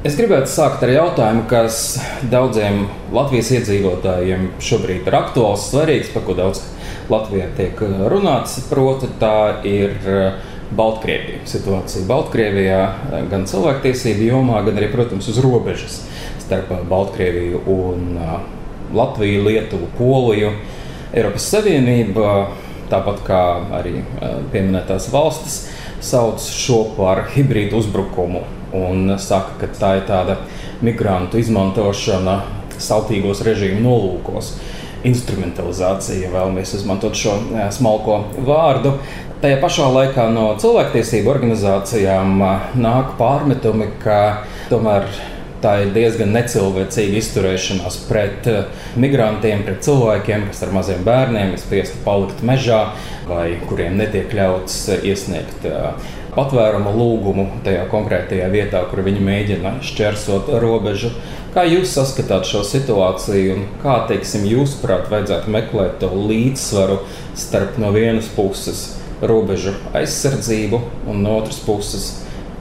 Es gribētu sākt ar jautājumu, kas daudziem Latvijas iedzīvotājiem šobrīd ir aktuāls, svarīgs, par ko daudz Latvijā tiek runāts. Proti, tā ir Baltkrievija. Situācija Baltkrievijā gan cilvēktiesību jomā, gan arī, protams, uz robežas starp Baltkrieviju un Latviju, Lietuvu, Poliju. Eiropas Savienība, tāpat kā arī pieminētās valstis, sauc šo par hibrīdu uzbrukumu un saka, ka tā ir tāda migrantu izmantošana sautīgos režīmu nolūkos. Instrumentalizācija, ja vēlamies izmantot šo smalko vārdu. Tajā pašā laikā no cilvēktiesību organizācijām nāk pārmetumi, ka tomēr Tā ir diezgan necilvēcīga izturēšanās pret eh, migrantiem, pret cilvēkiem, kas ar maziem bērniem ir spiesti palikt mežā vai kuriem netiek ļauts eh, iesniegt patvērumu lūgumu tajā konkrētajā vietā, kur viņi mēģina šķērsot robežu. Kā jūs saskatāt šo situāciju un kā, teiksim, jūsuprāt, vajadzētu meklēt to līdzsvaru starp no vienas puses robežu aizsardzību un no otras puses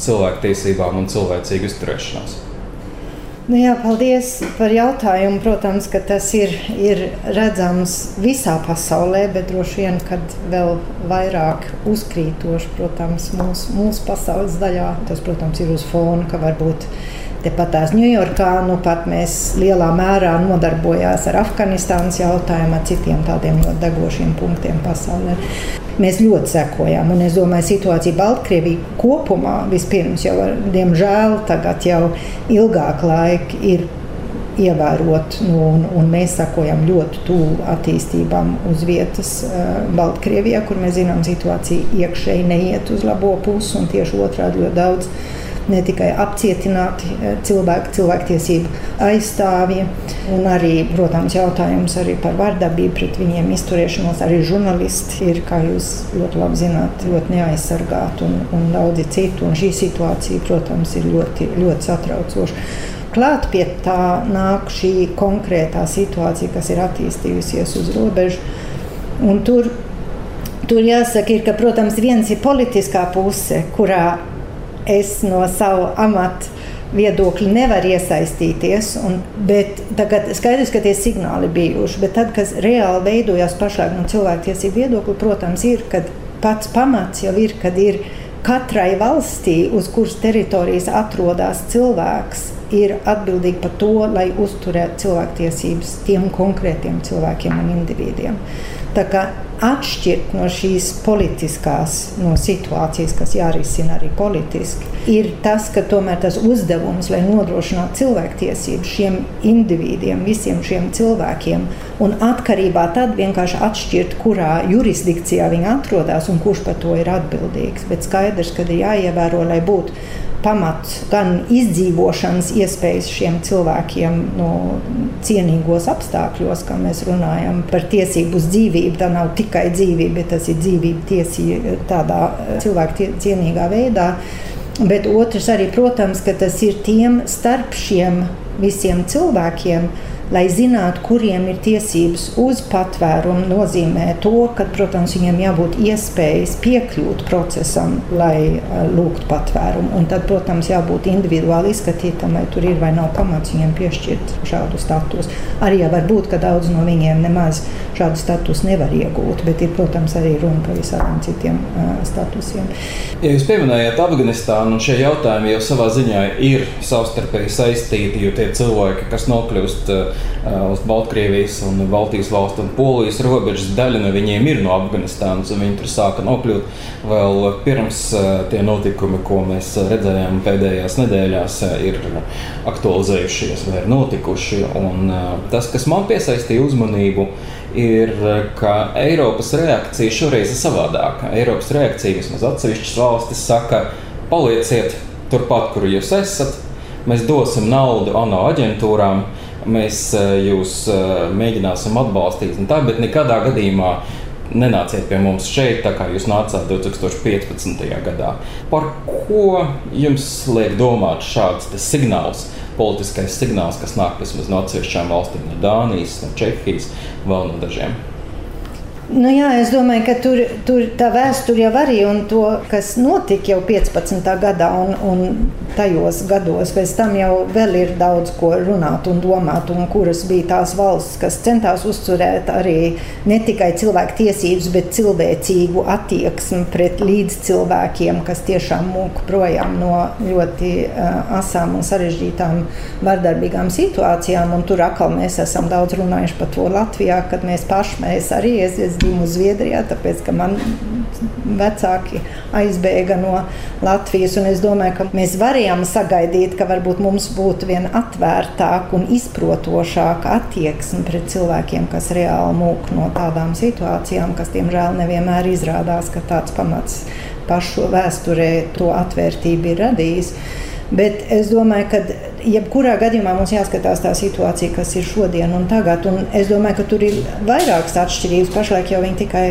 cilvēktiesībām un cilvēcīgu izturēšanos? Nu jā, paldies par jautājumu. Protams, ka tas ir, ir redzams visā pasaulē, bet droši vien, kad vēl vairāk uzkrītoši, protams, mūsu, mūsu pasaules daļā, tas, protams, ir uz fona, ka varbūt Tepat tās Ņujorkā nu, mēs lielā mērā nodarbojāmies ar Afganistānas jautājumu, ar citiem tādiem ļoti degošiem punktiem pasaulē. Mēs ļoti sekojām, un es domāju, situācija Baltkrievijā kopumā vispirms jau, ar, diemžēl, tagad jau ilgāk laika ir ievērot, nu, un, un mēs sekojam ļoti tuvu attīstībām uz vietas uh, Baltkrievijā, kur mēs zinām, situācija iekšēji neiet uz labo pusi, un tieši otrādi ļoti daudz ne tikai apcietināti eh, cilvēki, cilvēktiesību aizstāvji, un arī, protams, jautājums arī par vardarbību pret viņiem izturēšanos. Arī žurnālisti ir, kā jūs ļoti labi zināt, ļoti neaizsargāti un, un daudzi citi. Un šī situācija, protams, ir ļoti, ļoti satraucoša. Klāt pie tā nāk šī konkrētā situācija, kas ir attīstījusies uz robežas. Tur, tur jāsaka, ir, ka, protams, viens ir politiskā puse, kurā es no savu amatu viedokļi nevar iesaistīties. Un, bet tagad skaidrs, ka tie signāli bijuši. Bet tad, kas reāli veidojās pašlaik no cilvēktiesību viedokļa, protams, ir, kad pats pamats jau ir, kad ir katrai valstī, uz kuras teritorijas atrodas cilvēks, ir atbildīgi par to, lai uzturētu cilvēktiesības tiem konkrētiem cilvēkiem un individiem. Tā kā atšķirt no šīs politiskās no situācijas, kas jārisina arī politiski, ir tas, ka tomēr tas uzdevums, lai nodrošinātu cilvēktiesības šiem individiem, visiem šiem cilvēkiem, un atkarībā tad vienkārši atšķirt, kurā jurisdikcijā viņi atrodas un kurš par to ir atbildīgs. Bet skaidrs, ka ir jāievēro, lai būtu pamats gan izdzīvošanas iespējas šiem cilvēkiem no cienīgos apstākļos, kā mēs runājam par tiesību uz dzīvību. Tā nav tikai dzīvība, bet tas ir dzīvība tiesība tādā cilvēku cienīgā veidā. Bet otrs arī, protams, ka tas ir tiem starp šiem visiem cilvēkiem, lai zinātu, kuriem ir tiesības uz patvērumu, nozīmē to, ka, protams, viņiem jābūt iespējas piekļūt procesam, lai uh, lūgtu patvērumu. Un tad, protams, jābūt individuāli izskatītam, vai tur ir vai nav pamats viņiem piešķirt šādu statusu. Arī var būt, ka daudz no viņiem nemaz šādu statusu nevar iegūt, bet ir, protams, arī runa par visādiem citiem uh, statusiem. Ja jūs pieminējāt Afganistānu, un šie jautājumi jau savā ziņā ir savstarpēji saistīti, jo tie cilvēki, kas nokļūst Uh, uz Baltkrievijas un Baltijas valstu un Polijas robežas. Daļa no viņiem ir no Afganistānas, un viņi tur sāka nokļūt vēl pirms uh, tie notikumi, ko mēs redzējām pēdējās nedēļās, uh, ir aktualizējušies vai ir notikuši. Un tas, kas man piesaistīja uzmanību, ir, ka Eiropas reakcija šoreiz ir savādāka. Eiropas reakcija vismaz atsevišķas valstis saka, palieciet turpat, kur jūs esat. Mēs dosim naudu ANO aģentūrām, mēs eh, jūs eh, mēģināsim atbalstīt, tā, bet nekādā gadījumā nenāciet pie mums šeit, tā kā jūs nācāt 2015. gadā. Par ko jums liek domāt šāds signāls, politiskais signāls, kas nāk vismaz no atsevišķām valstīm, no Dānijas, no Čehijas, vēl no dažiem? Nu, jā, es domāju, ka tur, tur tā vēsture jau arī un to, kas notika jau 15. gadā un, un tajos gados, pēc tam jau vēl ir daudz ko runāt un domāt, un kuras bija tās valsts, kas centās uzturēt arī ne tikai cilvēku tiesības, bet cilvēcīgu attieksmi pret līdzcilvēkiem, kas tiešām mūk projām no ļoti uh, asām un sarežģītām vardarbīgām situācijām, un tur atkal mēs esam daudz runājuši par to Latvijā, kad mēs paši mēs arī esam dzimu Zviedrijā, tāpēc ka man vecāki aizbēga no Latvijas. Es domāju, ka mēs varējām sagaidīt, ka varbūt mums būtu viena atvērtāka un izprotošāka attieksme pret cilvēkiem, kas reāli mūk no tādām situācijām, kas, diemžēl, nevienmēr izrādās, ka tāds pamats pašu vēsturē to atvērtību ir radījis. Bet es domāju, ka jebkurā gadījumā mums jāskatās tā situācija, kas ir šodien un tagad. Un es domāju, ka tur ir vairākas atšķirības. Pašlaik jau viņi tikai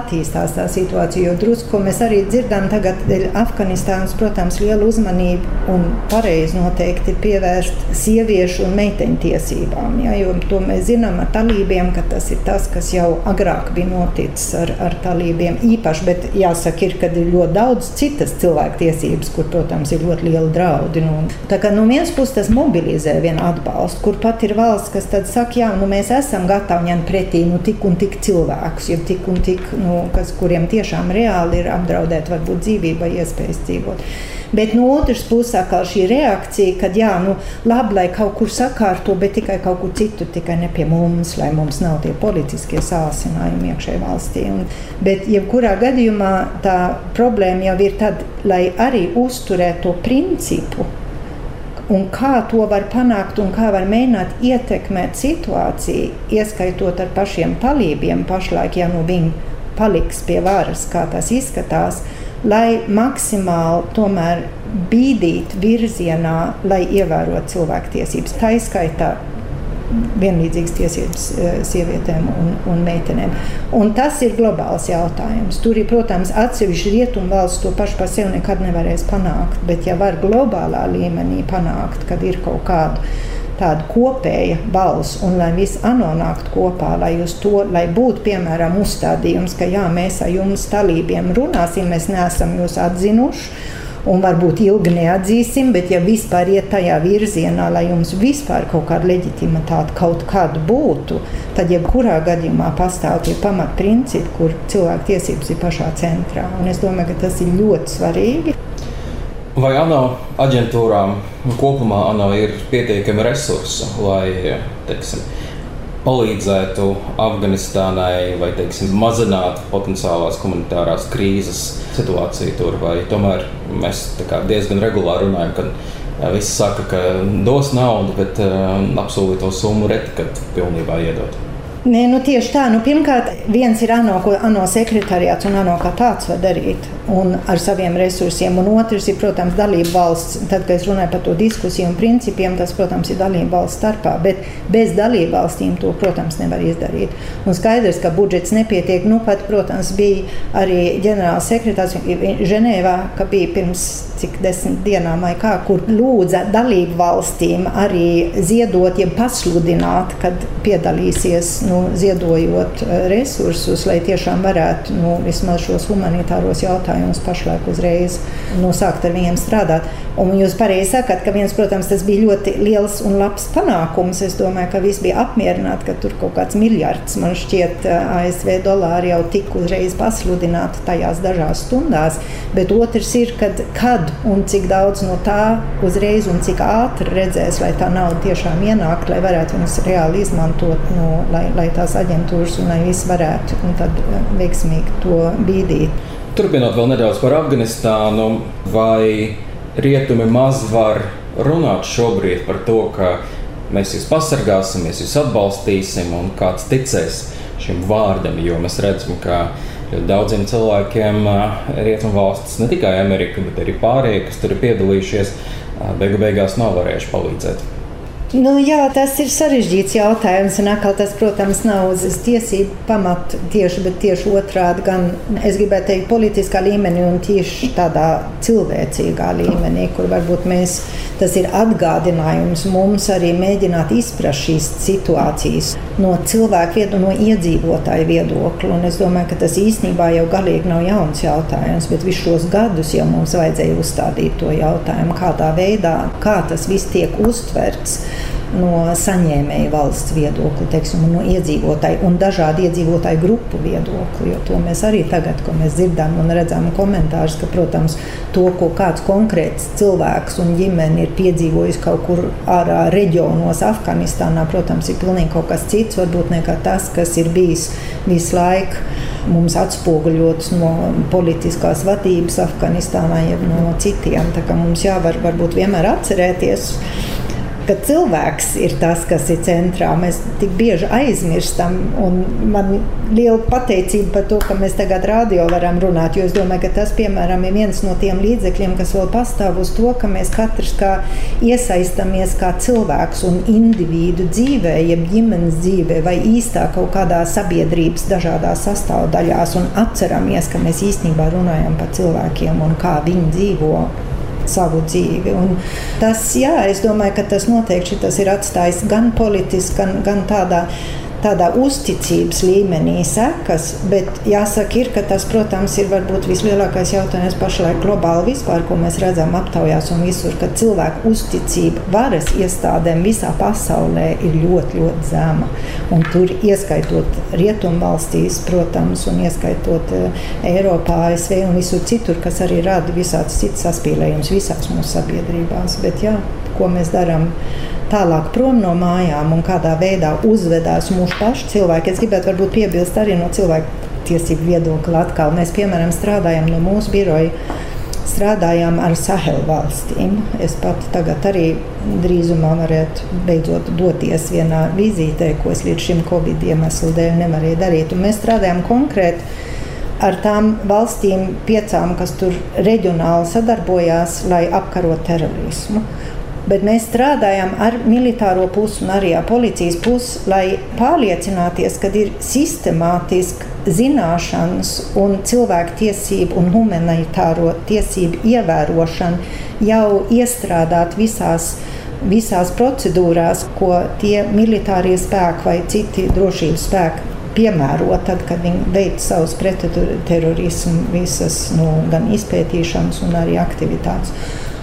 attīstās tā situācija. Jo drusku, ko mēs arī dzirdam tagad, ir Afganistānas, protams, liela uzmanība un pareizi noteikti pievērst sieviešu un meiteņu tiesībām. Ja, jo to mēs zinām ar talībiem, ka tas ir tas, kas jau agrāk bija noticis ar, ar talībiem īpaši. Bet jāsaka, ir, ka ir ļoti daudz citas cilvēku tiesības, kur, protams, ir ļoti liela draudi. Nu, tā kā no vienas puses puses tas mobilizē vienu atbalstu, kur pat ir valsts, kas saka, jā, nu, mēs esam gatavi ņemt pretī nu, tik un tik cilvēkus, jau tik un tik, nu, kas, kuriem tiešām reāli ir apdraudēta varbūt dzīvība, iespējas dzīvot. Bet no otras puses, atkal šī reakcija, ka, jā, nu, labi, lai kaut kur sakārto, bet tikai kaut kur citur, tikai ne pie mums, lai mums nav tie politiskie sāsinājumi iekšējā valstī. Un, bet, jebkurā gadījumā, tā problēma jau ir tad, lai arī uzturētu to principu, Un kā to var panākt un kā var mēģināt ietekmēt situāciju, ieskaitot ar pašiem talībiem, pašlaik, ja nu viņi paliks pie varas, kā tas izskatās, lai maksimāli tomēr bīdīt virzienā, lai ievērotu cilvēktiesības. Tā izskaitā vienlīdzīgas tiesības eh, sievietēm un, un meitenēm. Un tas ir globāls jautājums. Tur ir, protams, atsevišķi rietumu valsts to pašu par sevi nekad nevarēs panākt, bet ja var globālā līmenī panākt, kad ir kaut kāda tāda kopēja balss, un lai viss anonāktu kopā, lai uz to, lai būtu, piemēram, uzstādījums, ka jā, mēs ar jums talībiem runāsim, mēs neesam jūs atzinuši, un varbūt ilgi neatzīsim, bet ja vispār iet tajā virzienā, lai jums vispār kaut kāda leģitimitāte kaut kāda būtu, tad jebkurā gadījumā pastāv tie pamatprincipi, kur cilvēku tiesības ir pašā centrā. Un es domāju, ka tas ir ļoti svarīgi. Vai ANO aģentūrām kopumā ANO ir pietiekami resursi, lai teiksim, palīdzētu Afganistānai vai teiksim, mazinātu potenciālās humanitārās krīzes situāciju tur. Vai tomēr mēs diezgan regulāri runājam, ka visi saka, ka dos naudu, bet uh, apsolīto summu reti, kad pilnībā iedot. Nē, nu tieši tā. Nu, pirmkārt, viens ir ANO, ko ANO sekretariāts un ANO kā tāds var darīt ar saviem resursiem. Un otrs ir, protams, dalība valsts. Tad, kad es runāju par to diskusiju un principiem, tas, protams, ir dalība valsts starpā. Bet bez dalību valstīm to, protams, nevar izdarīt. Un skaidrs, ka budžets nepietiek. Nu, pat, protams, bija arī ģenerāls sekretārs Ženēvā, ka bija pirms cik desmit dienām vai kā, kur lūdza dalību valstīm arī ziedot, ja pasludināt, kad piedalīsies nu, ziedojot eh, resursus, lai tiešām varētu nu, vismaz šos humanitāros jautājumus pašlaik uzreiz nu, sākt ar viņiem strādāt. Un jūs pareizi sakat, ka viens, protams, tas bija ļoti liels un labs panākums. Es domāju, ka visi bija apmierināti, ka tur kaut kāds miljards, man šķiet, eh, ASV dolāri jau tika uzreiz pasludināti tajās dažās stundās. Bet otrs ir, kad, kad un cik daudz no tā uzreiz un cik ātri redzēs, lai tā nauda tiešām ienāk, lai varētu viņus reāli izmantot, nu, lai, lai tās aģentūras un lai viss varētu eh, veiksmīgi to bīdīt. Turpinot vēl nedaudz par Afganistānu, vai rietumi maz var runāt šobrīd par to, ka mēs jūs pasargāsim, mēs jūs atbalstīsim un kāds ticēs šim vārdam, jo mēs redzam, ka daudziem cilvēkiem rietumvalstis, ne tikai Amerika, bet arī pārējie, kas tur ir piedalījušies, beigu beigās nav varējuši palīdzēt. Nu, jā, tas ir sarežģīts jautājums. Un atkal tas, protams, nav uz tiesību pamatu tieši, bet tieši otrādi. Gan es gribētu teikt, politiskā līmenī un tieši tādā cilvēcīgā līmenī, kur varbūt mēs, tas ir atgādinājums mums arī mēģināt izprast šīs situācijas no cilvēku viedokļa, no iedzīvotāju viedokļa. Un es domāju, ka tas īstenībā jau galīgi nav jauns jautājums, bet visus šos gadus jau mums vajadzēja uzstādīt to jautājumu, kādā veidā, kā tas viss tiek uztverts no saņēmēja valsts viedokļa, teiksim, no iedzīvotāju un dažādu iedzīvotāju grupu viedokļa. Jo to mēs arī tagad, ko mēs dzirdam un redzam komentārus, ka, protams, to, ko kāds konkrēts cilvēks un ģimene ir piedzīvojis kaut kur ārā reģionos, Afganistānā, protams, ir pilnīgi kaut kas cits, varbūt nekā tas, kas ir bijis visu laiku mums atspoguļots no politiskās vadības Afganistānā, jeb no citiem. Tā kā mums jāvar varbūt vienmēr atcerēties ka cilvēks ir tas, kas ir centrā. Mēs tik bieži aizmirstam, un man liela pateicība par to, ka mēs tagad radio varam runāt. Jo es domāju, ka tas, piemēram, ir viens no tiem līdzekļiem, kas vēl pastāv uz to, ka mēs katrs kā iesaistamies kā cilvēks un individu dzīvē, jeb ģimenes dzīvē, vai īstā kaut kādā sabiedrības dažādās sastāvdaļās, un atceramies, ka mēs īstenībā runājam par cilvēkiem un kā viņi dzīvo savu dzīvi. Un tas, jā, es domāju, ka tas noteikti tas ir atstājis gan politiski, gan, gan tādā tādā uzticības līmenī sekas, bet jāsaka, ir, ka tas, protams, ir varbūt vislielākais jautājums pašlaik globāli vispār, ko mēs redzam aptaujās un visur, ka cilvēku uzticība varas iestādēm visā pasaulē ir ļoti, ļoti zema. Un tur ieskaitot rietumvalstīs, protams, un ieskaitot uh, Eiropā, ASV un visur citur, kas arī rada visāds cits saspīlējums visās mūsu sabiedrībās. Bet jā, ko mēs darām? Tālāk prom no mājām un kādā veidā uzvedās mūsu paši cilvēki. Es gribētu varbūt piebilst arī no cilvēku tiesību viedokļa atkal. Mēs, piemēram, strādājam no mūsu biroja. Strādājām ar Sahelu valstīm. Es pat tagad arī drīzumā varētu beidzot doties vienā vizītē, ko es līdz šim Covid iemeslu dēļ nevarēju darīt. Un mēs strādājam konkrēti ar tām valstīm, piecām, kas tur reģionāli sadarbojās, lai apkarotu terorismu bet mēs strādājam ar militāro pusi un arī ar policijas pusi, lai pārliecināties, ka ir sistemātiski zināšanas un cilvēku tiesību un humanitāro tiesību ievērošana jau iestrādāt visās visās procedūrās, ko tie militārie spēki vai citi drošības spēki piemēro tad, kad viņi veic savus pretterorismu visas nu, gan izpētīšanas, gan arī aktivitātes.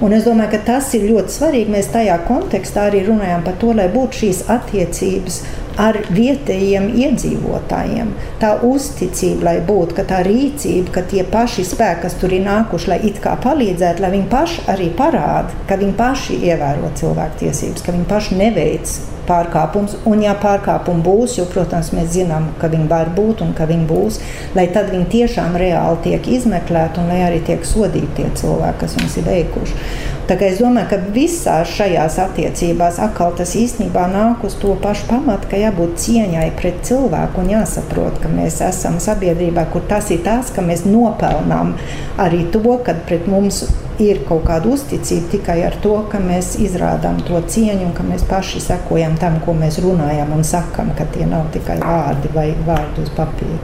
Un es domāju, ka tas ir ļoti svarīgi. Mēs tajā kontekstā arī runājam par to, lai būtu šīs attiecības ar vietējiem iedzīvotājiem. Tā uzticība, lai būtu, ka tā rīcība, ka tie paši spēki, kas tur ir nākuši, lai it kā palīdzētu, lai viņi paši arī parāda, ka viņi paši ievēro cilvēktiesības, ka viņi paši neveic pārkāpums. Un, ja pārkāpumi būs, jo, protams, mēs zinām, ka viņi var būt un ka viņi būs, lai tad viņi tiešām reāli tiek izmeklēti un lai arī tiek sodīti tie cilvēki, kas viņus ir veikuši. Tā kā es domāju, ka visās šajās attiecībās atkal tas īstenībā nāk uz to pašu pamatu, ka jābūt cieņai pret cilvēku un jāsaprot, ka mēs esam sabiedrībā, kur tas ir tas, ka mēs nopelnām arī to, ka pret mums ir kaut kāda uzticība tikai ar to, ka mēs izrādām to cieņu un ka mēs paši sekojam tam, ko mēs runājam un sakam, ka tie nav tikai vārdi vai vārdi uz papīra.